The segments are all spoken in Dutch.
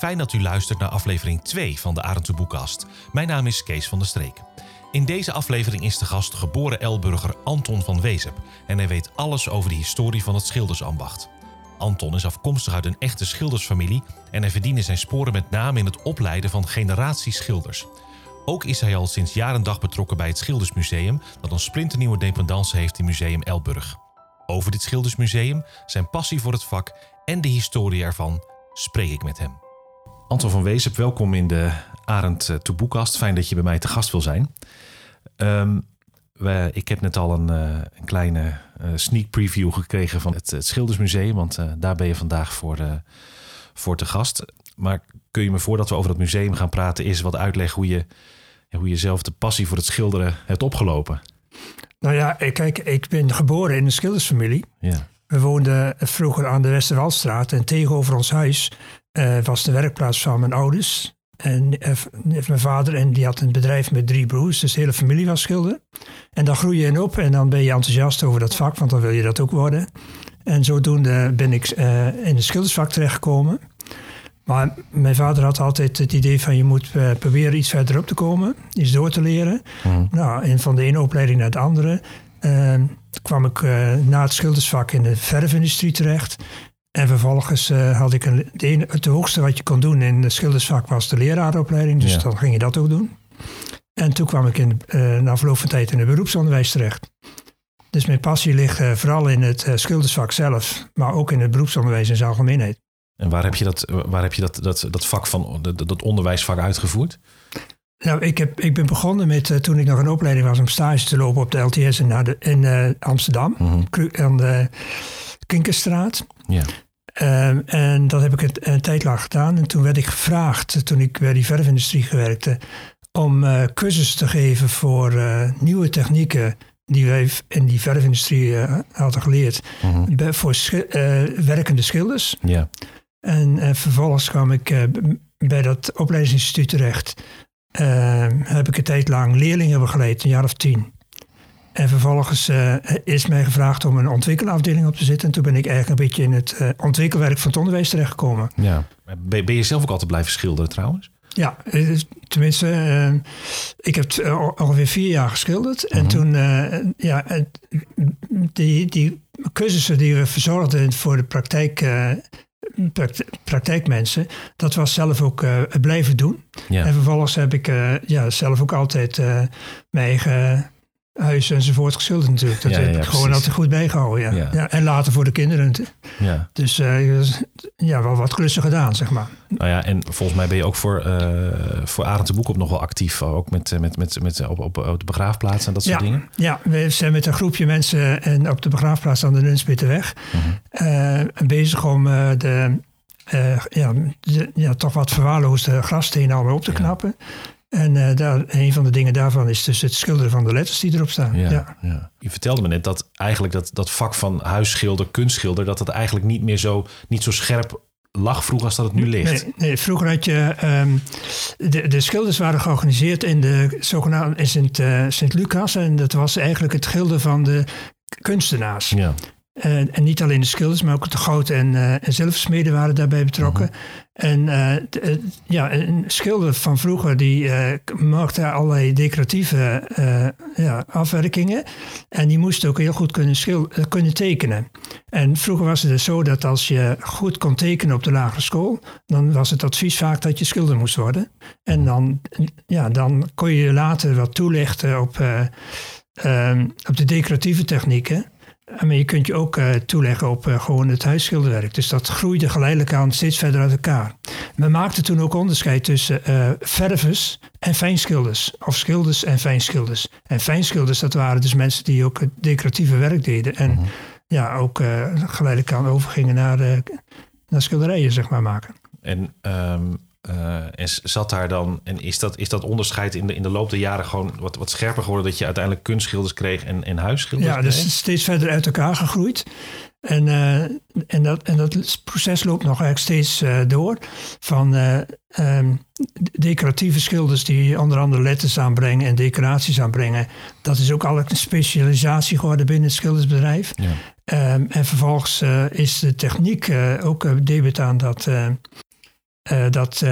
Fijn dat u luistert naar aflevering 2 van de Arendse Boekkast. Mijn naam is Kees van der Streek. In deze aflevering is de gast geboren Elburger Anton van Wezep en hij weet alles over de historie van het schildersambacht. Anton is afkomstig uit een echte schildersfamilie en hij verdiende zijn sporen met name in het opleiden van generaties schilders. Ook is hij al sinds jaar en dag betrokken bij het Schildersmuseum, dat een splinternieuwe dependance heeft in Museum Elburg. Over dit Schildersmuseum, zijn passie voor het vak en de historie ervan spreek ik met hem. Anton van Weesep, welkom in de Arend uh, Boekast. Fijn dat je bij mij te gast wil zijn. Um, we, ik heb net al een, uh, een kleine uh, sneak preview gekregen van het, het Schildersmuseum, want daar ben je vandaag voor, voor te gast. Maar kun je me voordat we over dat museum gaan praten, eerst wat uitleggen hoe je, hoe je zelf de passie voor het schilderen hebt opgelopen? Nou ja, kijk, ik ben geboren in een schildersfamilie. Ja. We woonden vroeger aan de Westerwaldstraat en tegenover ons huis uh, was de werkplaats van mijn ouders. En uh, mijn vader en die had een bedrijf met drie broers, dus de hele familie was schilder. En dan groei je in op en dan ben je enthousiast over dat vak, want dan wil je dat ook worden. En zodoende ben ik uh, in het schildersvak terechtgekomen. Maar mijn vader had altijd het idee van je moet uh, proberen iets verderop te komen, iets door te leren. Mm. Nou, en van de ene opleiding naar de andere kwam ik uh, na het schildersvak in de verfindustrie terecht. En vervolgens uh, had ik een, de ene, het hoogste wat je kon doen in het schildersvak was de leraaropleiding. Dus ja. dan ging je dat ook doen. En toen kwam ik in, na verloop van tijd in het beroepsonderwijs terecht. Dus mijn passie ligt vooral in het schildersvak zelf, maar ook in het beroepsonderwijs in zijn algemeenheid. En waar heb je dat, waar heb je dat, dat, dat vak van, dat, dat onderwijsvak uitgevoerd? Nou, ik, heb, ik ben begonnen met, uh, toen ik nog een opleiding was om stage te lopen op de LTS in, in uh, Amsterdam, mm -hmm. aan de Kinkerstraat. Ja. Um, en dat heb ik een, een, tijd lang gedaan. En toen werd ik gevraagd, toen ik bij die verfindustrie gewerkte, om uh, cursussen te geven voor nieuwe technieken die wij in die verfindustrie hadden geleerd, mm -hmm. voor schi werkende schilders. Ja. En vervolgens kwam ik bij dat opleidingsinstituut terecht. Uh, heb ik een tijd lang leerlingen begeleid, een jaar of tien. En vervolgens uh, is mij gevraagd om een ontwikkelafdeling op te zetten. En toen ben ik eigenlijk een beetje in het uh, ontwikkelwerk van het onderwijs terechtgekomen. Ja. Ben, ben je zelf ook altijd blijven schilderen trouwens? Ja, tenminste, uh, ik heb ongeveer vier jaar geschilderd. En mhm. toen, ja, die, die cursussen die we verzorgden voor de praktijk praktijkmensen, dat was zelf ook uh, blijven doen. Ja. En vervolgens heb ik uh, ja, zelf ook altijd uh, mijn eigen huis enzovoort geschilderd natuurlijk. Dat ja, heb ik gewoon altijd goed bijgehouden. Ja. Ja. en later voor de kinderen. Ja. Dus ja, wel wat klussen gedaan, zeg maar. Nou ja, en volgens mij ben je ook voor, uh, voor Arend de Boek op nog wel actief. Ook met, met, met, met, op, op, op de begraafplaats en dat soort dingen. Ja, we zijn met een groepje mensen en op de begraafplaats aan de Nunsbitterweg -huh. uh, bezig om de, ja, de, ja, toch wat verwaarloosde grasstenen allemaal op te knappen. En uh, daar, een van de dingen daarvan is dus het schilderen van de letters die erop staan. Ja, ja. ja. Je vertelde me net dat eigenlijk dat, dat vak van huisschilder, kunstschilder, dat dat eigenlijk niet meer zo, niet zo scherp lag vroeger als dat het nu ligt. Nee, nee vroeger had je... Um, de, de schilders waren georganiseerd in de zogenaamde in Sint, uh, Sint Lucas. En dat was eigenlijk het schilderen van de kunstenaars. Ja. Uh, en niet alleen de schilders, maar ook de goud- en, uh, en zilversmeden waren daarbij betrokken. Uh -huh. En uh, ja, een schilder van vroeger die maakte allerlei decoratieve ja, afwerkingen. En die moest ook heel goed kunnen, kunnen tekenen. En vroeger was het dus zo dat als je goed kon tekenen op de lagere school, dan was het advies vaak dat je schilder moest worden. En dan, ja, dan kon je later wat toelichten op, ehm, op de decoratieve technieken. Maar je kunt je ook uh, toeleggen op uh, gewoon het huisschilderwerk. Dus dat groeide geleidelijk aan steeds verder uit elkaar. Men maakte toen ook onderscheid tussen uh, ververs en fijnschilders. Of schilders en fijnschilders. En fijnschilders, dat waren dus mensen die ook het decoratieve werk deden. En mm-hmm. ja, ook geleidelijk aan overgingen naar, naar schilderijen, zeg maar, maken. En um uh, en zat daar dan, en is dat, is dat onderscheid in de, in de loop der jaren gewoon wat, wat scherper geworden dat je uiteindelijk kunstschilders kreeg en, en huisschilders? Ja, dus steeds verder uit elkaar gegroeid. En, uh, en, dat, en dat proces loopt nog eigenlijk steeds uh, door. Van um, decoratieve schilders die onder andere letters aanbrengen en decoraties aanbrengen. Dat is ook al een specialisatie geworden binnen het schildersbedrijf. Ja. Um, en vervolgens is de techniek ook debet aan dat dat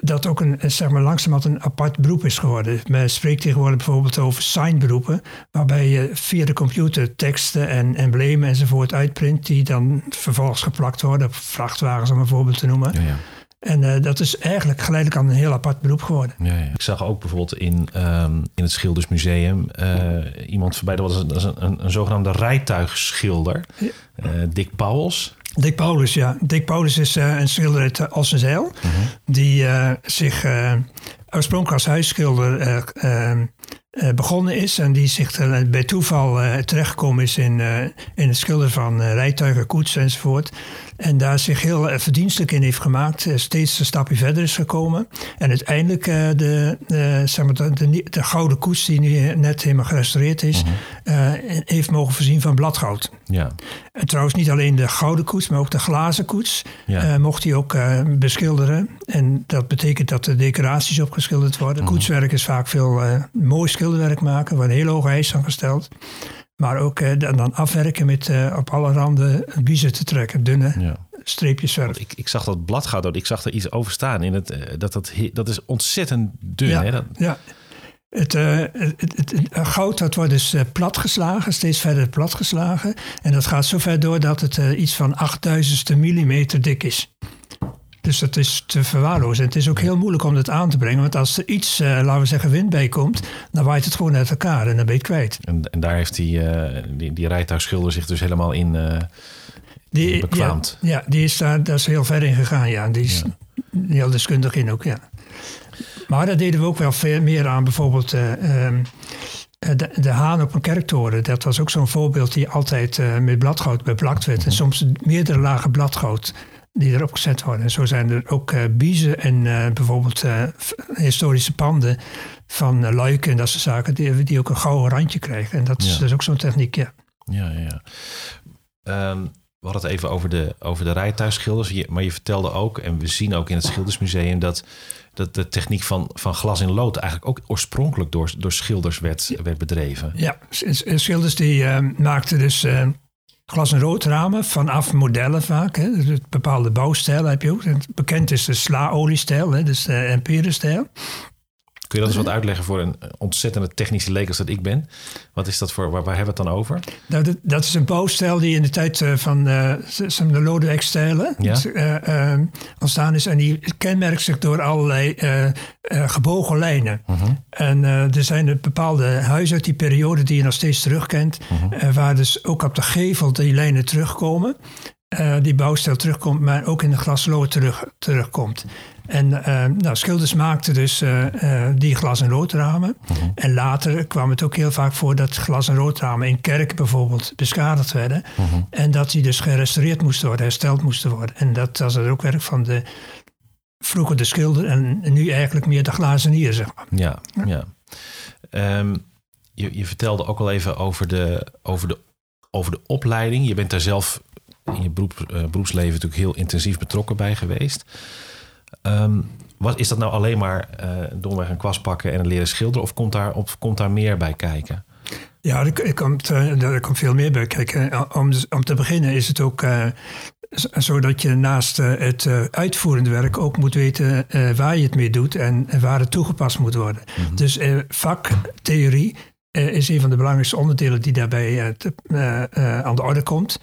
dat ook een, zeg maar, langzamerhand een apart beroep is geworden. Men spreekt tegenwoordig bijvoorbeeld over signberoepen, waarbij je via de computer teksten en emblemen enzovoort uitprint, die dan vervolgens geplakt worden op vrachtwagens, om een voorbeeld te noemen. Ja, ja. En uh, dat is eigenlijk geleidelijk aan een heel apart beroep geworden. Ja, ja. Ik zag ook bijvoorbeeld in, um, in het Schildersmuseum uh, iemand voorbij. Dat was een, dat een, een, een zogenaamde rijtuigschilder. Uh, Dick Pauwels. Dick Paulus, ja. Dick Paulus is uh, een schilder uit Ossenzeil. Uh -huh. Die uh, zich oorspronkelijk als huisschilder begonnen is. En die zich bij toeval terechtgekomen is in, in het schilderen van rijtuigen, koetsen enzovoort. En daar zich heel verdienstelijk in heeft gemaakt. Steeds een stapje verder is gekomen. En uiteindelijk de, zeg maar de, de, de, gouden koets die nu net helemaal gerestaureerd is, -huh. heeft mogen voorzien van bladgoud. Ja. En trouwens niet alleen de gouden koets, maar ook de glazen koets ja. mocht hij ook beschilderen. En dat betekent dat de decoraties opgeschilderd worden. -huh. Koetswerk is vaak veel mooi schilderwerk maken, waar een hele hoge eis aan gesteld. Maar ook uh, dan afwerken met uh, op alle randen biezen te trekken, dunne ja. streepjes verf. Ik, ik zag dat bladgoud, ik zag er iets over staan. In het, uh, dat, dat, dat is ontzettend dun. Ja, hè? Dat... ja. Het, het, het, het, goud dat wordt dus platgeslagen, steeds verder platgeslagen. En dat gaat zo ver door dat het iets van 8000ste millimeter dik is. Dus dat is te verwaarlozen. En het is ook heel moeilijk om dat aan te brengen. Want als er iets, uh, laten we zeggen, wind bij komt, dan waait het gewoon uit elkaar en dan ben je het kwijt. En, en daar heeft die, uh, die, die rijtuigschilder zich dus helemaal in, uh, die, bekwaamd. Ja, ja, die is daar, daar is heel ver in gegaan, ja. Die is ja. heel deskundig in ook, ja. Maar daar deden we ook wel veel meer aan. Bijvoorbeeld um, de, de, haan op een kerktoren. Dat was ook zo'n voorbeeld die altijd met bladgoud beplakt werd. En soms meerdere lagen bladgoud die erop gezet worden. En zo zijn er ook uh, biezen en uh, bijvoorbeeld uh, historische panden van luiken en dat soort zaken, die, die ook een gouden randje krijgen. En dat is, dus ook zo'n techniek, ja. Ja, ja, ja. Um, we hadden het even over de, over de rijtuigschilders, maar je vertelde ook, en we zien ook in het Schildersmuseum, dat, dat de techniek van, van glas in lood eigenlijk ook oorspronkelijk door, door schilders werd, werd bedreven. Ja, schilders die maakten dus glas- en roodramen vanaf modellen vaak. Hè. Dus bepaalde bouwstijl heb je ook. Bekend is de sla-oliestijl, dus de Empire-stijl. Kun je dat eens wat uitleggen voor een ontzettende technische leek als dat ik ben? Wat is dat voor, waar, waar hebben we het dan over? Nou, dat, dat is een bouwstijl die in de tijd uh, van uh, de Lodewijk-stijlen ja? uh, ontstaan is. En die kenmerkt zich door allerlei gebogen lijnen. -huh. En er zijn bepaalde huizen uit die periode die je nog steeds terugkent. -huh. waar dus ook op de gevel die lijnen terugkomen. die bouwstijl terugkomt, maar ook in de glaslood terug, terugkomt. En uh, nou, schilders maakten dus uh, uh, die glas- en roodramen. -huh. En later kwam het ook heel vaak voor dat glas- en roodramen in kerken bijvoorbeeld beschadigd werden. -huh. En dat die dus gerestaureerd moesten worden, hersteld moesten worden. En dat was het ook werk van de vroeger de schilder en nu eigenlijk meer de glazenier, zeg maar. Ja, ja. Um, je, je, vertelde ook al even over de, over, de, over de opleiding. Je bent daar zelf in je beroep, beroepsleven natuurlijk heel intensief betrokken bij geweest. Um, wat, is dat nou alleen maar uh, domweg een kwast pakken en leren schilderen? Of komt daar, of komt daar meer bij kijken? Ja, er, komt, uh, er komt veel meer bij kijken. Om, om te beginnen is het ook uh, zodat je naast het uitvoerende werk ook moet weten waar je het mee doet en, en waar het toegepast moet worden. Mm -hmm. Dus vaktheorie is een van de belangrijkste onderdelen die daarbij te, aan de orde komt.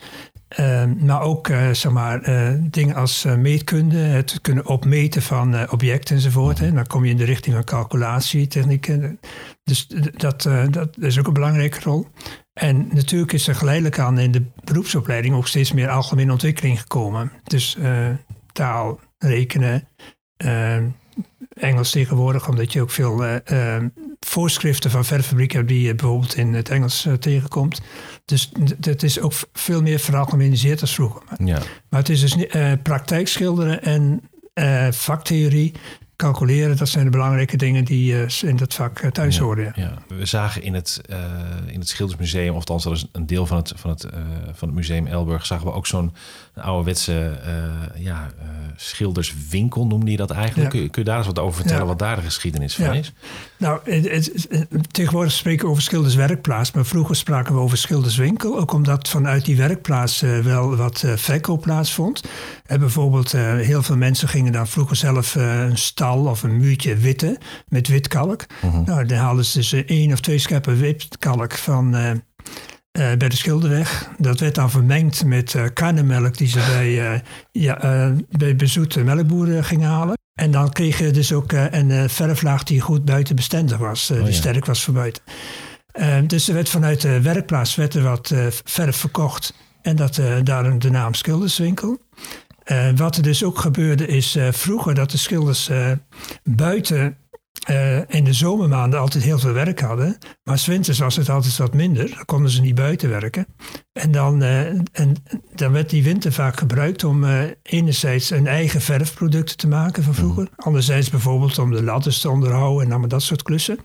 Uh, maar ook uh, zeg maar, uh, dingen als meetkunde, het kunnen opmeten van objecten enzovoort. Hè. Dan kom je in de richting van calculatietechnieken. Dus dat, dat is ook een belangrijke rol. En natuurlijk is er geleidelijk aan in de beroepsopleiding ook steeds meer algemene ontwikkeling gekomen. Dus taal, rekenen, Engels tegenwoordig, omdat je ook veel voorschriften van verfabrieken hebt die je bijvoorbeeld in het Engels tegenkomt. Dus het is ook veel meer veralgemeniseerd als vroeger. Maar, ja. maar het is dus uh, praktijk schilderen en uh, vaktheorie calculeren. Dat zijn de belangrijke dingen die in dat vak thuis ja, horen. Ja. We zagen in het, in het Schildersmuseum, of althans dat is een deel van het, van het, van het museum Elburg, zagen we ook zo'n ouderwetse ja, schilderswinkel, noemde je dat eigenlijk. Kun, kun, je daar eens wat over vertellen, wat daar de geschiedenis van is? Nou, het, tegenwoordig spreken we over schilderswerkplaats, maar vroeger spraken we over schilderswinkel. Ook omdat vanuit die werkplaats wel wat verkoop plaatsvond. En bijvoorbeeld heel veel mensen gingen dan vroeger zelf een stal of een muurtje witte met wit kalk. Mhm. Nou, dan haalden ze dus één of twee scheppen witkalk van, uh, uh, bij de Schilderweg. Dat werd dan vermengd met uh, karnemelk die ze bij, ja, bij bezoete melkboeren gingen halen. En dan kreeg je dus ook een verflaag die goed buitenbestendig was, oh, die sterk was voor buiten. dus er werd vanuit de werkplaats werd er wat verf verkocht. En dat, daarom de naam Schilderswinkel. Uh, wat er dus ook gebeurde is vroeger dat de schilders uh, buiten in de zomermaanden altijd heel veel werk hadden. Maar winters was het altijd wat minder. Dan konden ze niet buiten werken. En dan, en, dan werd die winter vaak gebruikt om enerzijds een eigen verfproducten te maken van vroeger. Mhm. Anderzijds bijvoorbeeld om de ladders te onderhouden en allemaal dat soort klussen.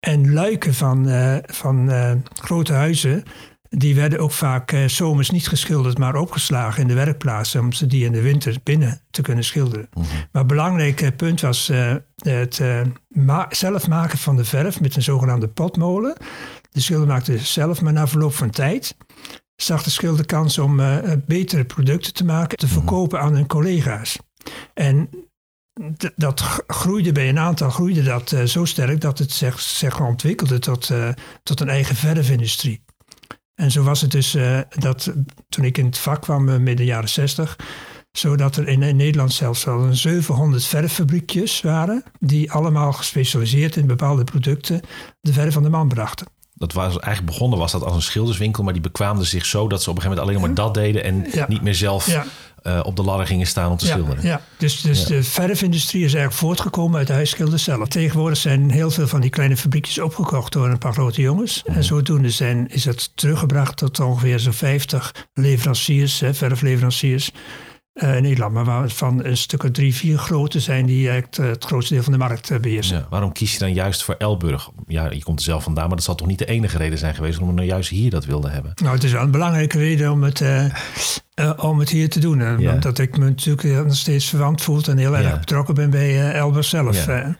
En luiken van, van grote huizen die werden ook vaak uh, zomers niet geschilderd, maar opgeslagen in de werkplaatsen. Om ze die in de winter binnen te kunnen schilderen. Mhm. Maar een belangrijk eh, punt was uh, het zelf maken van de verf met een zogenaamde potmolen. De schilder maakte zelf, maar na verloop van tijd zag de schilder kans om betere producten te maken, te mhm. verkopen aan hun collega's. En dat groeide bij een aantal groeide dat zo sterk dat het zich, zich ontwikkelde tot, tot een eigen verfindustrie. En zo was het dus uh, dat toen ik in het vak kwam uh, midden jaren 60, zodat er in, in, Nederland zelfs wel 700 verffabriekjes waren, die allemaal gespecialiseerd in bepaalde producten de verf van de man brachten. Dat was eigenlijk begonnen was dat als een schilderswinkel, maar die bekwaamden zich zo dat ze op een gegeven moment alleen maar dat deden en niet meer zelf ja. Uh, op de ladder gingen staan om te schilderen. Ja, dus, dus de verfindustrie is eigenlijk voortgekomen uit de huisschilders zelf. Tegenwoordig zijn heel veel van die kleine fabriekjes opgekocht door een paar grote jongens. En zodoende zijn, is het teruggebracht tot ongeveer zo'n 50 leveranciers, hè, verfleveranciers. Uh, in Nederland, maar waarvan een stuk of drie, vier grote zijn die echt uh, het grootste deel van de markt beheersen. Ja, waarom kies je dan juist voor Elburg? Ja, je komt er zelf vandaan, maar dat zal toch niet de enige reden zijn geweest om nou juist hier dat wilde hebben? Nou, het is wel een belangrijke reden om het, om het hier te doen. Omdat ik me natuurlijk nog steeds verwant voel en heel erg betrokken ben bij Elburg zelf. Ja.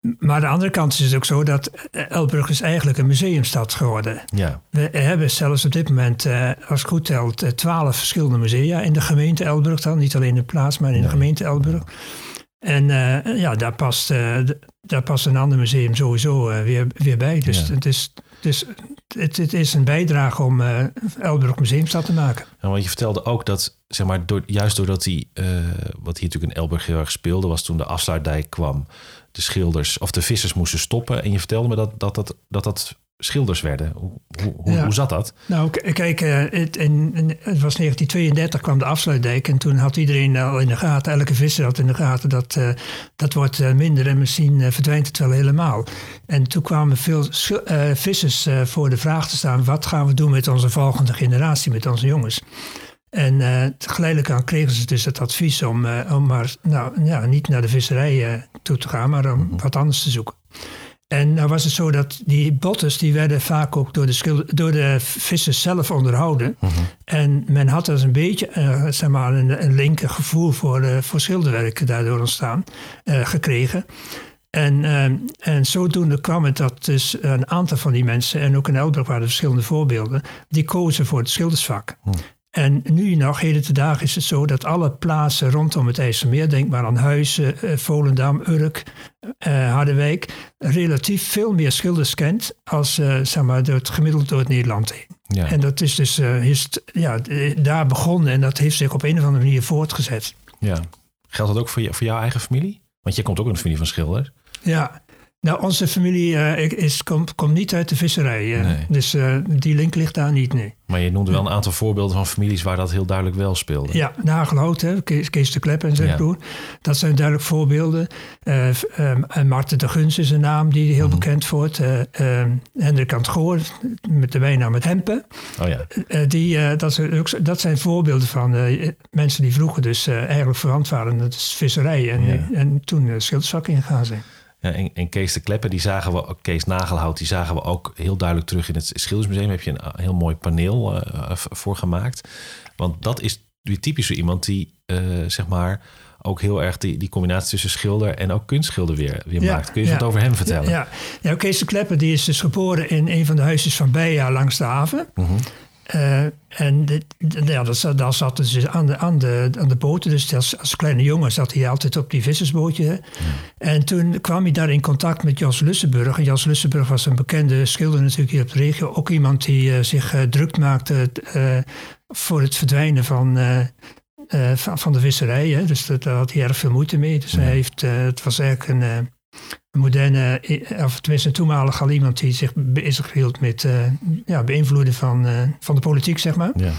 Maar aan de andere kant is het ook zo dat Elburg is eigenlijk een museumstad geworden. Ja. We hebben zelfs op dit moment, uh, als het goed telt, eh, twaalf verschillende musea in de gemeente Elburg dan. Niet alleen in de plaats, maar in de gemeente Elburg. En uh, ja, daar past, daar past een ander museum sowieso weer, weer bij. Dus, het, is, dus het, het, is een bijdrage om Elburg museumstad te maken. Ja, want je vertelde ook dat, zeg maar, door, juist doordat hij, wat hier natuurlijk in Elburg heel erg speelde, was toen de afsluitdijk kwam de schilders of de vissers moesten stoppen. En je vertelde me dat dat, dat, dat, dat schilders werden. Hoe, hoe, hoe zat dat? Nou, kijk, eh, het, in, het was 1932 kwam de afsluitdijk. En toen had iedereen al in de gaten, elke visser had in de gaten, dat, uh, dat wordt eh, minder en misschien verdwijnt het wel helemaal. En toen kwamen veel vissers voor de vraag te staan: wat gaan we doen met onze volgende generatie, met onze jongens? En uh, geleidelijk aan kregen ze dus het advies om, uh, om maar nou, ja, niet naar de visserij uh, toe te gaan, maar om mhm. wat anders te zoeken. En nou was het zo dat die bottes die werden vaak ook door de, door de vissers zelf onderhouden. Mhm. En men had dus een beetje zeg maar een, een linker gevoel voor, voor schilderwerken daardoor ontstaan, gekregen. En, en zodoende kwam het dat dus een aantal van die mensen, en ook in Elburg waren er verschillende voorbeelden, die kozen voor het schildersvak. Mhm. En nu nog, heden te dagen, is het zo dat alle plaatsen rondom het IJsselmeer, denk maar aan Huizen, uh, Volendam, Urk, uh, Harderwijk, relatief veel meer schilders kent als uh, zeg maar, het gemiddeld door het Nederland heen. Ja. En dat is dus is, ja, daar begonnen en dat heeft zich op een of andere manier voortgezet. Ja. Geldt dat ook voor, je, voor jouw eigen familie? Want je komt ook uit een familie van schilders. Ja, Nou, onze familie uh, is, komt, komt niet uit de visserij. Uh, Dus uh, die link ligt daar niet, nee. Maar je noemde wel een aantal voorbeelden van families waar dat heel duidelijk wel speelde. Ja, Nagelhout, hè, Kees, Kees de Klep en zijn ja. broer. Dat zijn duidelijk voorbeelden. Um, Marten de Guns is een naam die heel mm -hmm. bekend wordt. Um, Hendrik Antgoor, met de bijnaam het Hempen. Oh ja. die, dat, zijn ook, dat zijn voorbeelden van mensen die vroeger dus eigenlijk verwant waren. Dat is visserij. En, ja. en toen schildersvak ingegaan zijn. En, en, Kees de Kleppen, die zagen we, Kees Nagelhout, die zagen we ook heel duidelijk terug in het Schildersmuseum. Heb je een heel mooi paneel uh, voor gemaakt. Want dat is weer typisch zo iemand die, uh, zeg maar, ook heel erg die, die combinatie tussen schilder en ook kunstschilder weer, weer ja, maakt. Kun je ja, wat over hem vertellen? Ja, ja. Kees de Kleppen die is dus geboren in een van de huisjes van Beja langs de haven. -huh. Uh, en dit, ja, dat, dat zat dus aan de, aan de, aan de boten. Dus als, als kleine jongen zat hij altijd op die vissersbootje. Ja. En toen kwam hij daar in contact met Jas Lussenburg. En Jas Lussenburg was een bekende schilder natuurlijk hier op de regio. Ook iemand die uh, zich uh, druk maakte voor het verdwijnen van, van, van, de visserij. Hè. Dus dat, daar had hij erg veel moeite mee. Dus ja. hij heeft, het was eigenlijk een een moderne, of tenminste een toenmalig al iemand die zich bezig hield met uh, ja, beïnvloeden van, uh, van de politiek, zeg maar. Ja.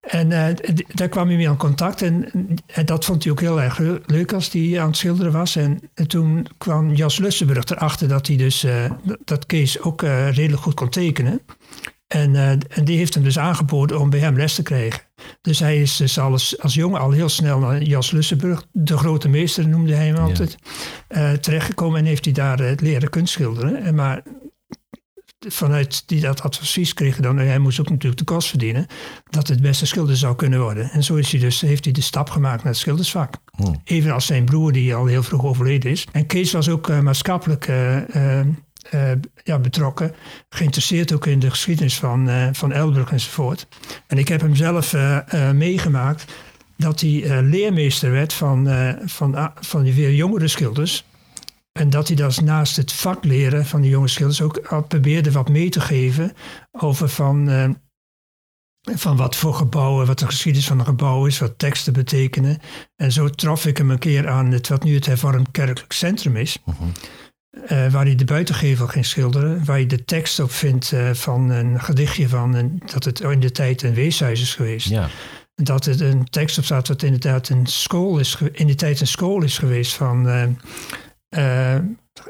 En uh, daar kwam hij mee in contact en, en, dat vond hij ook heel erg leuk als hij aan het schilderen was. En, en toen kwam Jas Lussenburg erachter dat hij dus, dat Kees ook redelijk goed kon tekenen. En, uh, en, die heeft hem dus aangeboden om bij hem les te krijgen. Dus hij is dus als, als jongen al heel snel naar Jas Lussenburg, de grote meester noemde hij hem altijd, ja. uh, terechtgekomen en heeft hij daar uh, leren kunstschilderen. En maar vanuit die dat advies kreeg dan, hij moest ook natuurlijk de kost verdienen, dat het beste schilder zou kunnen worden. En zo is hij dus, heeft hij de stap gemaakt naar het schildersvak. Hmm. Evenals zijn broer die al heel vroeg overleden is. En Kees was ook maatschappelijk uh, ja, betrokken. Geïnteresseerd ook in de geschiedenis van, uh, van Elburg enzovoort. En ik heb hem zelf uh, meegemaakt dat hij leermeester werd van, van, van die weer jongere schilders. En dat hij dat naast het vak leren van die jonge schilders ook probeerde wat mee te geven over van, van wat voor gebouwen, wat de geschiedenis van een gebouw is, wat teksten betekenen. En zo trof ik hem een keer aan het, wat nu het hervormd kerkelijk centrum is. -huh. Uh, waar hij de buitengevel ging schilderen. Waar je de tekst op vindt uh, van een gedichtje van een, dat het in de tijd een weeshuis is geweest. Ja. Dat het een tekst op staat wat inderdaad een school is, in de tijd een school is geweest van uh,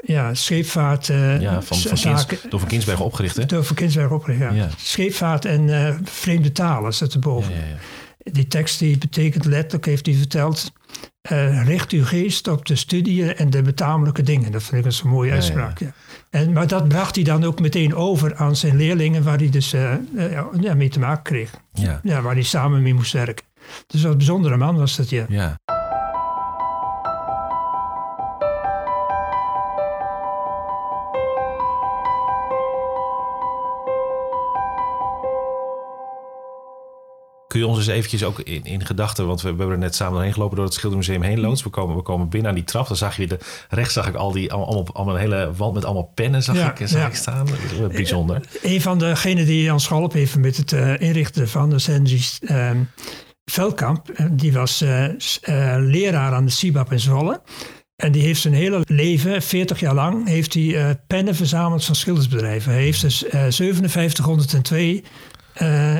ja, scheepvaart. ja, van, van zaken, Kins, door Van Kinsberg opgericht, hè? Door Van Kinsberg opgericht, ja. ja. Scheepvaart en vreemde talen zit erboven. Ja, ja, die tekst die betekent letterlijk, heeft hij verteld, uh, richt uw geest op de studie en de betamelijke dingen. Dat vind ik een mooie uitspraak. Ja. En, maar dat bracht hij dan ook meteen over aan zijn leerlingen, waar hij dus uh, uh, ja, mee te maken kreeg. Ja. Ja, waar hij samen mee moest werken. Dus wat een bijzondere man was dat, ja. ja. Kun je ons eens eventjes ook in, in gedachten, want we, we, hebben er net samen doorheen gelopen door het Schildermuseum heen loods. We komen, we komen binnen aan die trap. Dan zag je de, rechts zag ik al die allemaal, allemaal een hele wand met allemaal pennen zag, ja, ik, zag ja. ik staan. Bijzonder. Een van degenen die ons geholpen heeft met het uh, inrichten van de Sendries uh, Veldkamp, die was uh, leraar aan de CIBAP in Zwolle. En die heeft zijn hele leven, 40 jaar lang, heeft hij uh, pennen verzameld van schildersbedrijven. Hij heeft dus uh, 5702 uh,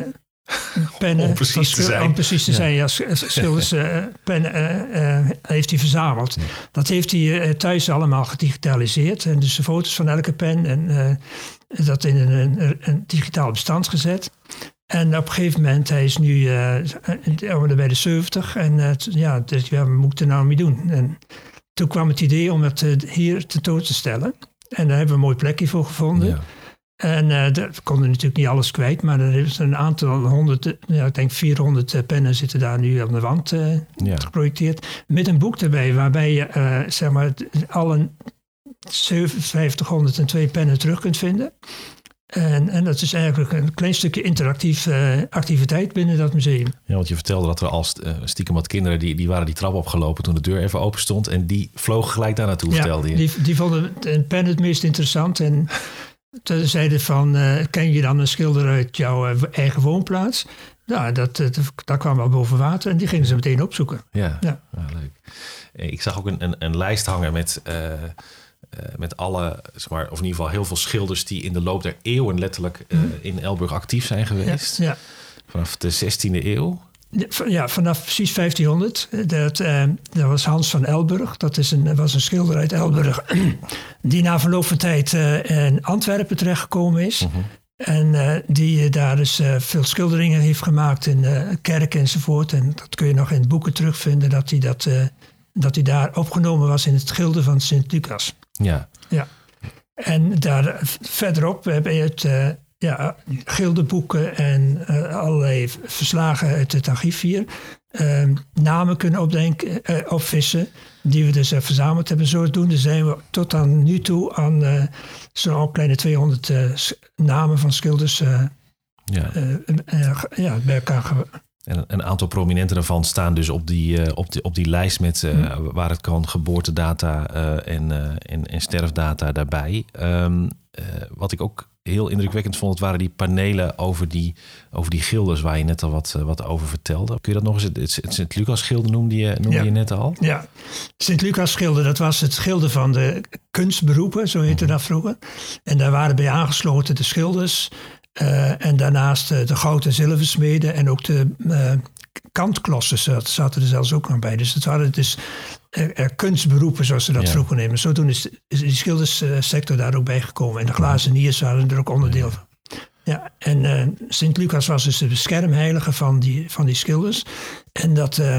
pennen. Om precies te zijn. Om precies te zijn, ja. Schilders uh, pennen uh, heeft hij verzameld. Dat heeft hij thuis allemaal gedigitaliseerd. En dus de foto's van elke pen en dat in een, een, een, digitaal bestand gezet. En op een gegeven moment, hij is nu bij de 70. En ja, dus, ja, wat moet ik er nou mee doen? En toen kwam het idee om het hier tentoon te stellen. En daar hebben we een mooi plekje voor gevonden. Ja. En uh, we konden natuurlijk niet alles kwijt, maar er is een aantal honderd, ja, ik denk 400 uh, pennen zitten daar nu aan de wand uh, ja. geprojecteerd. Met een boek erbij, waarbij je zeg maar alle 5702 pennen terug kunt vinden. En, en dat is eigenlijk een klein stukje interactief activiteit binnen dat museum. Ja, want je vertelde dat er al stiekem wat kinderen die, die waren die trap opgelopen toen de deur even open stond. En die vlogen gelijk daar naartoe, ja, vertelde je. Die, die vonden een pen het meest interessant. En Toen zeiden van, uh, ken je dan een schilder uit jouw uh, eigen woonplaats? Nou, dat, dat, dat kwam wel boven water en die gingen ze meteen opzoeken. Ja, ja. ja leuk. Ik zag ook een, een, een lijst hangen met uh, met alle, zeg maar, of in ieder geval heel veel schilders die in de loop der eeuwen letterlijk mhm. in Elburg actief zijn geweest. Ja, Vanaf de 16e eeuw. Ja, vanaf precies 1500. Dat, uh, dat was Hans van Elburg. Dat is een, was een schilder uit Elburg. die na verloop van tijd in Antwerpen terechtgekomen is. Mhm. En uh, die daar dus veel schilderingen heeft gemaakt in kerken enzovoort. En dat kun je nog in boeken terugvinden dat hij, dat, dat hij daar opgenomen was in het schilder van Sint-Lucas. Ja. ja. En daar verderop heb je het ja, gildenboeken en allerlei verslagen uit het archief hier. namen kunnen opdenken, opvissen die we dus verzameld hebben. Zodoende zijn we tot aan nu toe aan zo'n kleine 200 uh, eh, namen van schilders uh, ja. Uh, ja, bij elkaar en een aantal prominenten daarvan staan dus op die, op die, op die lijst met mm. waar het kan geboortedata en, en, en sterfdata daarbij. Um, wat ik ook heel indrukwekkend vond, het waren die panelen over die, over die gilders waar je net al wat, eh, wat over vertelde. Kun je dat nog eens, het, Sint-Lucas-schilder noemde, je, noemde je net al? Ja, Sint-Lucas-schilder, dat was het schilder van de kunstberoepen, zo heette mhm. dat vroeger. En daar waren bij aangesloten de schilders uh, en daarnaast de goud- en zilversmeden en ook de uh, kantklossen zaten er zelfs ook nog bij. Dus het waren dus kunstberoepen, zoals ze dat vroeger nemen. Zodoende is, is die schilderssector daar ook bij gekomen. En de glazeniers waren er ook onderdeel van. Ja, en uh, Sint-Lucas was dus de beschermheilige van die, van die schilders. En dat uh,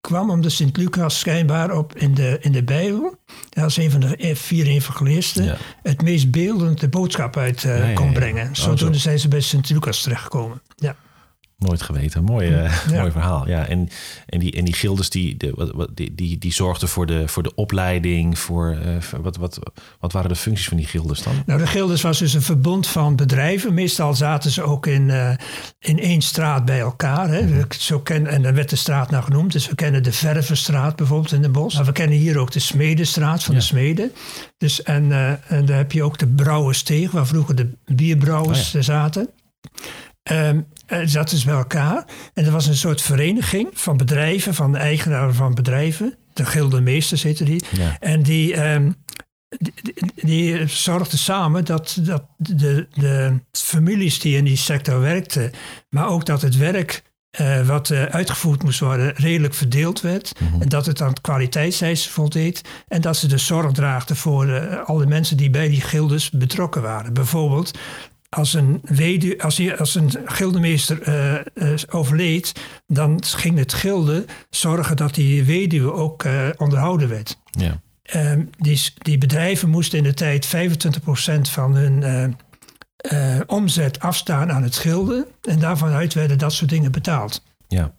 kwam omdat Sint-Lucas schijnbaar op in de, in de Bijbel, als een van de vier evangelisten, het meest beeldend de boodschap uit uh, kon brengen. Oh, Zodoende zijn ze bij Sint-Lucas terechtgekomen. Ja. Nooit geweten. Mooi, uh, mooi verhaal. Ja, en, en, die, en die gildes die, die, die, die zorgden voor de, voor de opleiding. Voor, uh, wat, wat, wat waren de functies van die gildes dan? Nou, de gildes was dus een verbond van bedrijven. Meestal zaten ze ook in, uh, in één straat bij elkaar. Hè. Mm Zo ken, en dan werd de straat naar genoemd. Dus we kennen de Vervenstraat bijvoorbeeld in de bos. Maar we kennen hier ook de Smedestraat van de Smeden. Dus, en, en daar heb je ook de Brouwersteeg, waar vroeger de bierbrouwers oh zaten. Um, zaten ze bij elkaar. En er was een soort vereniging van bedrijven, van de eigenaren van bedrijven. De gildemeesters heette die. En die, um, die, die, zorgden samen dat, dat de, de families die in die sector werkten, maar ook dat het werk uh, wat uh, uitgevoerd moest worden, redelijk verdeeld werd. Mhm. En dat het aan kwaliteitseisen voldeed. En dat ze de zorg draagden voor uh, alle mensen die bij die gildes betrokken waren. Bijvoorbeeld als een, wedu, als, je, als een gildemeester uh, overleed, dan ging het gilde zorgen dat die weduwe ook uh, onderhouden werd. Ja. Ehm, die, die bedrijven moesten in de tijd 25% van hun omzet afstaan aan het schilden. En daarvan uit werden dat soort dingen betaald. Ja.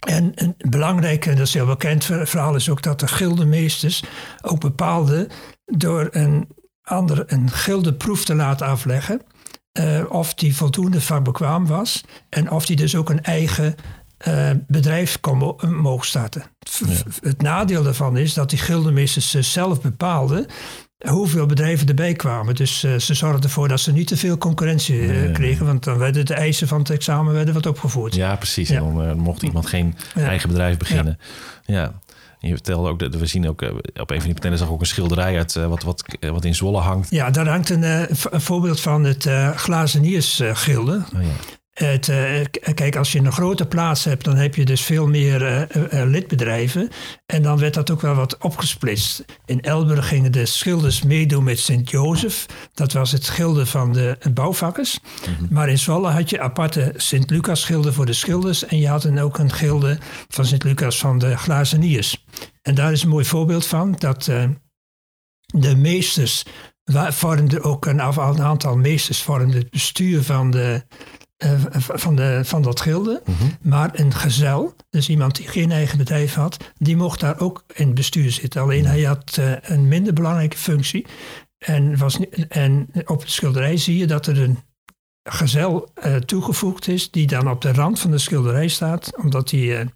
En een belangrijk, en dat is heel bekend verhaal, is ook dat de gildemeesters ook bepaalden door een ander een gildeproef te laten afleggen uh, of die voldoende vakbekwaam was en of die dus ook een eigen uh, bedrijf kon mo mogen starten. Het nadeel daarvan is dat die gildemeesters zelf bepaalden hoeveel bedrijven erbij kwamen. Dus uh, ze zorgden ervoor dat ze niet te veel concurrentie kregen, want dan werden de eisen van het examen werden wat opgevoerd. Ja, precies. Ja. En dan mocht iemand geen eigen bedrijf beginnen. ja je vertelde ook, dat we zien ook eh, op een van die panelen zag ook een schilderij uit eh, wat, wat, eh, wat in Zwolle hangt. Ja, daar hangt een, een voorbeeld van het uh, glazeniersgilde. Oh, ja. Het, uh, kijk, als je een grote plaats hebt, dan heb je dus veel meer uh, uh, lidbedrijven. En dan werd dat ook wel wat opgesplitst. In Elburg gingen de schilders meedoen met Sint-Jozef. Dat was het schilder van de bouwvakkers. Mhm. Maar in Zwolle had je aparte Sint-Lucas-schilden voor de schilders. En je had dan ook een gilde van Sint-Lucas van de glazeniers. En daar is een mooi voorbeeld van. Dat de meesters vormden ook een, aantal meesters vormden het bestuur van de eh, van, de, van dat gilde. Mhm. Maar een gezel, dus iemand die geen eigen bedrijf had, die mocht daar ook in het bestuur zitten. Alleen hij had uh, een minder belangrijke functie. En, was, en op de schilderij zie je dat er een gezel uh, toegevoegd is, die dan op de rand van de schilderij staat, omdat hij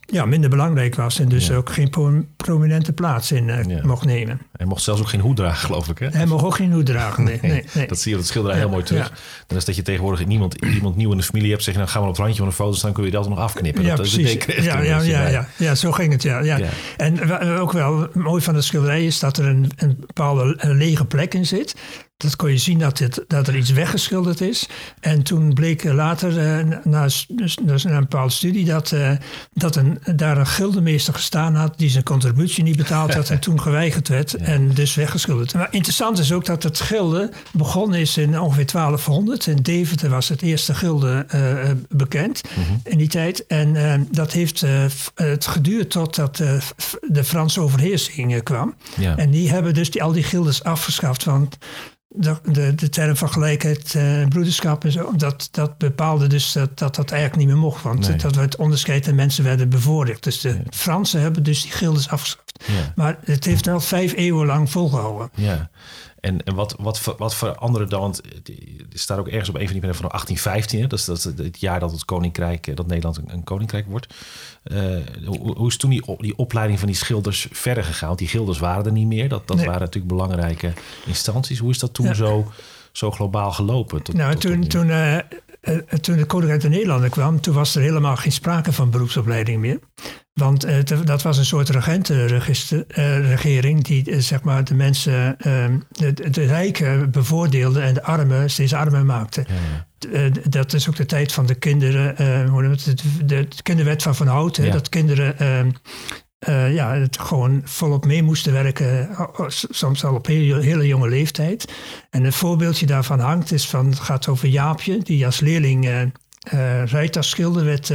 ja, minder belangrijk was en dus ook geen prominente plaats in uh, mocht nemen. Hij mocht zelfs ook geen hoed dragen, geloof ik. Hè? Hij mocht ook geen hoed dragen, nee. nee, nee, Dat zie je op het schilderij heel mooi terug. Dan is dat je tegenwoordig niemand, iemand nieuw in de familie hebt, zeg je, dan gaan we op het randje van een foto staan, kun je dat nog afknippen. Ja, dat precies. ja, ja, ja, ja, ja, zo ging het, ja. ja. En ook wel mooi van het schilderij is dat er een, een bepaalde lege plek in zit dat kon je zien dat, het, dat er iets weggeschilderd is. En toen bleek later, uh, na, dus, dus een bepaalde studie, dat, uh, dat een, daar een gildemeester gestaan had die zijn contributie niet betaald had en toen geweigerd werd en dus weggeschilderd. Maar interessant is ook dat het gilde begonnen is in ongeveer 1200. In Deventer was het eerste gilde uh, bekend mhm. in die tijd. En dat heeft het geduurd totdat de Franse overheersing kwam. Ja. En die hebben dus die, al die gildes afgeschaft. Want de, de, de term van gelijkheid en uh, broederschap en zo, dat, dat bepaalde dus dat, dat dat eigenlijk niet meer mocht. Want dat het onderscheid en mensen werden bevoorrecht. Dus de Fransen hebben dus die gildes afgeschaft. Maar het heeft wel vijf eeuwen lang volgehouden. Ja. En, en wat, wat, wat veranderde dan? Want er staat ook ergens op een van die van 1815. Dat is, dat is het jaar dat het koninkrijk, eh, dat Nederland een, een koninkrijk wordt. Uh, hoe, hoe, is toen die, die opleiding van die schilders verder gegaan? Want die schilders waren er niet meer. Dat, dat waren natuurlijk belangrijke instanties. Hoe is dat toen zo, zo globaal gelopen? Tot, nou, toen, toen, uh, toen de koninkrijk de Nederlanden kwam, toen was er helemaal geen sprake van beroepsopleiding meer. Want uh, dat was een soort regentenregering die uh, zeg maar de mensen, uh, de, de, rijken bevoordeelde en de armen steeds armer maakte. Ja, dat is ook de tijd van de kinderen, de, de, kinderwet van Van Hout, ja. dat kinderen ehm, ja, het gewoon volop mee moesten werken, soms al op heel, hele jonge leeftijd. En een voorbeeldje daarvan hangt, is van, het gaat over Jaapje, die als leerling uh, rijtasschilder werd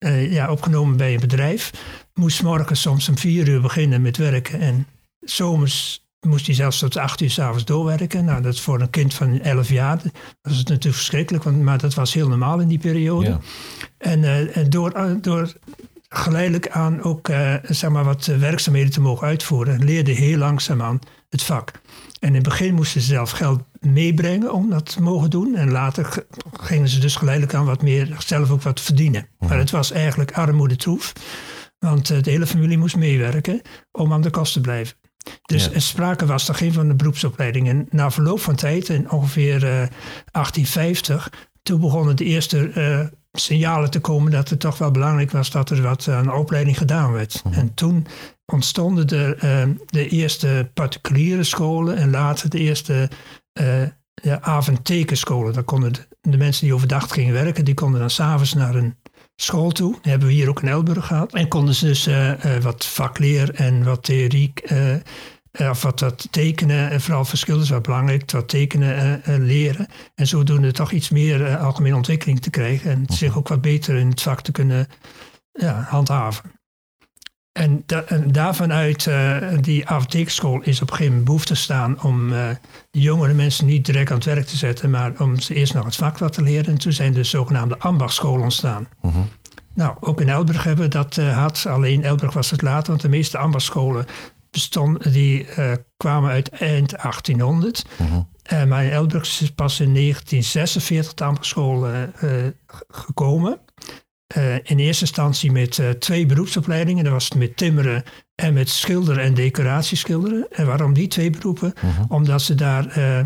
uh, ja, opgenomen bij een bedrijf. Moest morgens soms om vier uur beginnen met werken. En zomers moest hij zelfs tot acht uur s'avonds doorwerken. Nou, dat is voor een kind van elf jaar dat is natuurlijk verschrikkelijk. Want, maar dat was heel normaal in die periode. Ja. En, uh, door, uh, door geleidelijk aan ook zeg maar wat werkzaamheden te mogen uitvoeren... leerde heel langzaamaan het vak. En in het begin moesten ze zelf geld meebrengen om dat te mogen doen. En later gingen ze dus geleidelijk aan wat meer zelf ook wat verdienen. Maar het was eigenlijk armoede troef. Want eh, de hele familie moest meewerken om aan de kast te blijven. Dus ja. sprake was er geen van de beroepsopleiding. En na verloop van tijd, in ongeveer 1850, eh, toen begonnen de eerste uh, signalen te komen dat het toch wel belangrijk was dat er wat aan opleiding gedaan werd. Mhm. En toen ontstonden de, uh, de eerste particuliere scholen en later de eerste uh, ja, avondtekenscholen. Dan konden de, de, mensen die overdag gingen werken, die konden dan s'avonds naar een school toe. Dat hebben we hier ook in Elburg gehad. En konden ze dus uh, wat vakleer en wat theorie, of wat dat tekenen, en vooral verschillen is wel belangrijk, wat tekenen leren. En zodoende toch iets meer algemene ontwikkeling te krijgen en zich ook wat beter in het vak te kunnen ja, handhaven. En, da en daarvan uit, uh, die apotheekschool is op een gegeven moment behoefte staan om uh, de jongere mensen niet direct aan het werk te zetten, maar om ze eerst nog het vak wat te leren. En toen zijn de zogenaamde ambachtscholen ontstaan. Uh -huh. Nou, ook in Elburg hebben we dat uh, gehad. Alleen Elburg was het later, want de meeste ambachtscholen bestonden, die kwamen uit eind 1800. -huh. maar in Elburg is pas in 1946 de ambachtschool gekomen. Uh, in eerste instantie met uh, twee beroepsopleidingen. Dat was met timmeren en met schilderen en decoratieschilderen. En waarom die twee beroepen? Uh mhm. -huh. Omdat ze daar uh,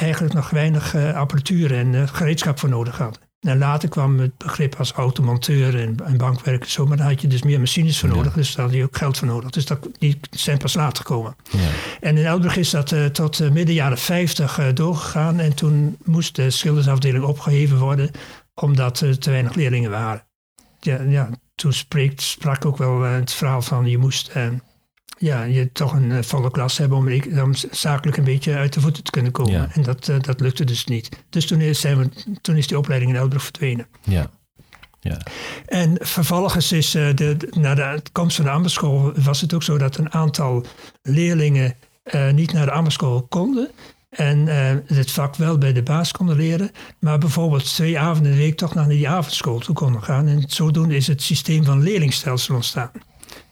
eigenlijk nog weinig apparatuur en gereedschap voor nodig hadden. En later kwam het begrip als automonteur en, en bankwerker. Zo, maar daar had je dus meer machines voor nodig. Ja. Dus daar had je ook geld voor nodig. Dus dat, die zijn pas later gekomen. Ja. En in Elburg is dat tot midden jaren 50 doorgegaan. En toen moest de schildersafdeling opgeheven worden omdat er te weinig leerlingen waren. Ja, ja toen spreekt, sprak ook wel uh, het verhaal van je moest uh, ja, je toch een uh, volle klas hebben om, om, zakelijk een beetje uit de voeten te kunnen komen. Ja. En dat, dat lukte dus niet. Dus toen is, zijn we, toen is die opleiding in Elbrug verdwenen. Ja. Ja. En vervolgens is de, de, na de komst van de ambachtschool was het ook zo dat een aantal leerlingen niet naar de ambachtschool konden. En uh, het vak wel bij de baas konden leren. Maar bijvoorbeeld twee avonden in de week toch naar die avondschool toe konden gaan. En zodoende is het systeem van leerlingstelsel ontstaan.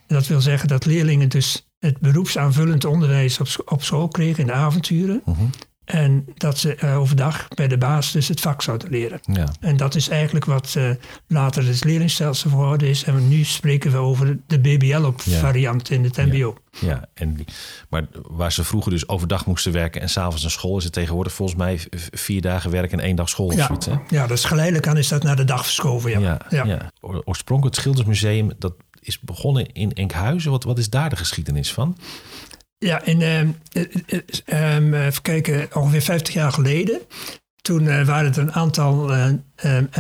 dat wil zeggen dat leerlingen dus het beroepsaanvullend onderwijs op, op school kregen in de avonturen. Mhm. En dat ze uh, overdag bij de baas dus het vak zouden leren. Ja. En dat is eigenlijk wat uh, later het leerlingstelsel geworden is. En nu spreken we over de BBL-variant in het mbo. Ja, ja. En maar waar ze vroeger dus overdag moesten werken en s'avonds naar school... is het tegenwoordig volgens mij vier dagen werk en één dag school. Ja, zoiets, hè? ja dus geleidelijk aan is dat naar de dag verschoven. Ja. Ja, ja. ja. Oorspronkelijk het Schildersmuseum, dat is begonnen in Enkhuizen. Wat, wat is daar de geschiedenis van? Ja, in, uh, uh, even kijken, ongeveer 50 jaar geleden. Toen waren er een aantal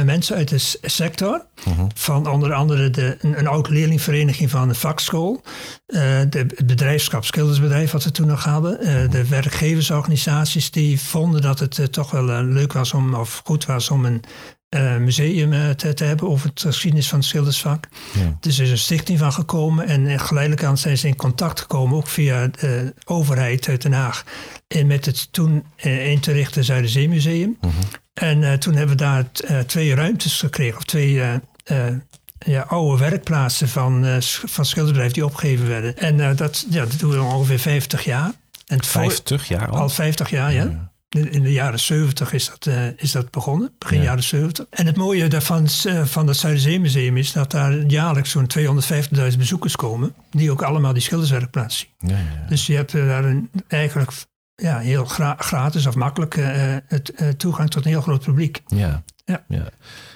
mensen uit de sector. Mhm. Van onder andere de, een, een oude leerlingvereniging van de vakschool. de, het bedrijfschap Schildersbedrijf wat we toen nog hadden. Mhm. De werkgeversorganisaties die vonden dat het toch wel leuk was om, of goed was om een uh, museum uh, te, te, hebben over het geschiedenis van het schildersvak. Ja. Dus er is een stichting van gekomen en geleidelijk aan zijn ze in contact gekomen, ook via de overheid uit Den Haag, en met het toen uh, in te richten Zuiderzeemuseum. Uh mhm. En toen hebben we daar twee ruimtes gekregen, of twee ja, oude werkplaatsen van, van schildersbedrijven die opgegeven werden. En dat, ja, dat doen we ongeveer 50 jaar. En 50 jaar al? Al 50 jaar, ja. ja. In de jaren 70 is dat, uh, is dat begonnen, begin jaren 70. En het mooie daarvan uh, van het Zuiderzeemuseum is dat daar jaarlijks zo'n 250.000 bezoekers komen, die ook allemaal die schilderswerkplaats zien. Ja, ja. Dus je hebt uh, daar een, eigenlijk ja, heel gra gratis of makkelijk het, toegang tot een heel groot publiek. Ja. Ja. ja.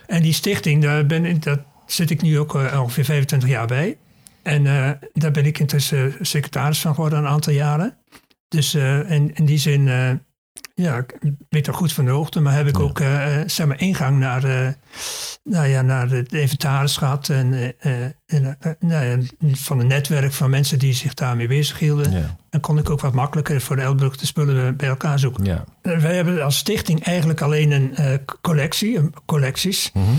En die stichting, daar ben, dat zit ik nu ook ongeveer 25 jaar bij. En daar ben ik intussen secretaris van geworden een aantal jaren. Dus in, in die zin ja, ik weet er goed van de hoogte, maar heb ik ook uh, zeg maar ingang naar, uh, nou ja, naar het inventaris gehad en, uh, en nou ja, van een netwerk van mensen die zich daarmee bezighielden. Ja. Dan kon ik ook wat makkelijker voor de Elbrug de spullen bij elkaar zoeken. Ja. wij hebben als stichting eigenlijk alleen een collectie, een, collecties. Mm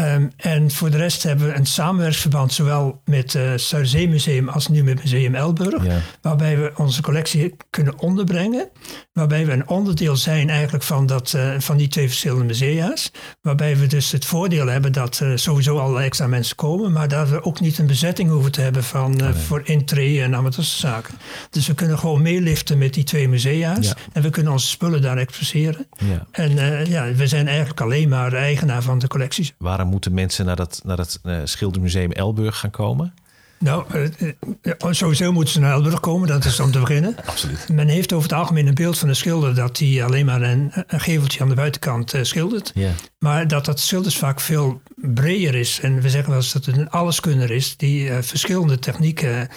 Um, en voor de rest hebben we een samenwerksverband, zowel met het uh, Zuiderzeemuseum als nu met Museum Elburg, waarbij we onze collectie kunnen onderbrengen. Waarbij we een onderdeel zijn eigenlijk van, dat, uh, van die twee verschillende musea's. Waarbij we dus het voordeel hebben dat sowieso al extra mensen komen, maar dat we ook niet een bezetting hoeven te hebben van, uh, voor intree en amateurzaken. Dus we kunnen gewoon meeliften met die twee musea's ja. en we kunnen onze spullen daar exposeren. Ja. En ja, we zijn eigenlijk alleen maar eigenaar van de collecties moeten mensen naar dat, naar dat Schildermuseum Elburg gaan komen? Nou, uh, sowieso moeten ze naar Elburg komen, dat is om te beginnen. Absoluut. Men heeft over het algemeen een beeld van een schilder dat hij alleen maar een, een geveltje aan de buitenkant schildert. Yeah. Maar dat dat schildersvak veel breder is. En we zeggen wel eens dat het een alleskunner is die verschillende technieken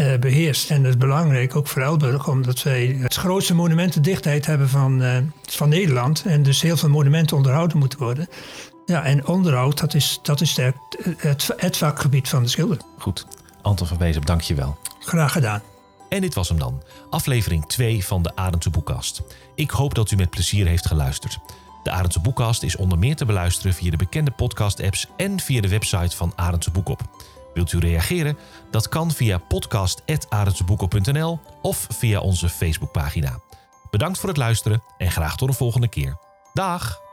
uh, beheerst. En dat is belangrijk ook voor Elburg, omdat wij het grootste monumentendichtheid hebben van, van Nederland. En dus heel veel monumenten onderhouden moeten worden. Ja, en onderhoud, dat is, dat is het, het, het vakgebied van de schilder. Goed. Anton van Wezen, dank je wel. Graag gedaan. En dit was hem dan, aflevering 2 van de Arendse Boekkast. Ik hoop dat u met plezier heeft geluisterd. De Arendse Boekkast is onder meer te beluisteren via de bekende podcast-apps en via de website van Arendse Boekop. Wilt u reageren? Dat kan via podcast.arendseboekop.nl of via onze Facebookpagina. Bedankt voor het luisteren en graag tot de volgende keer. Dag!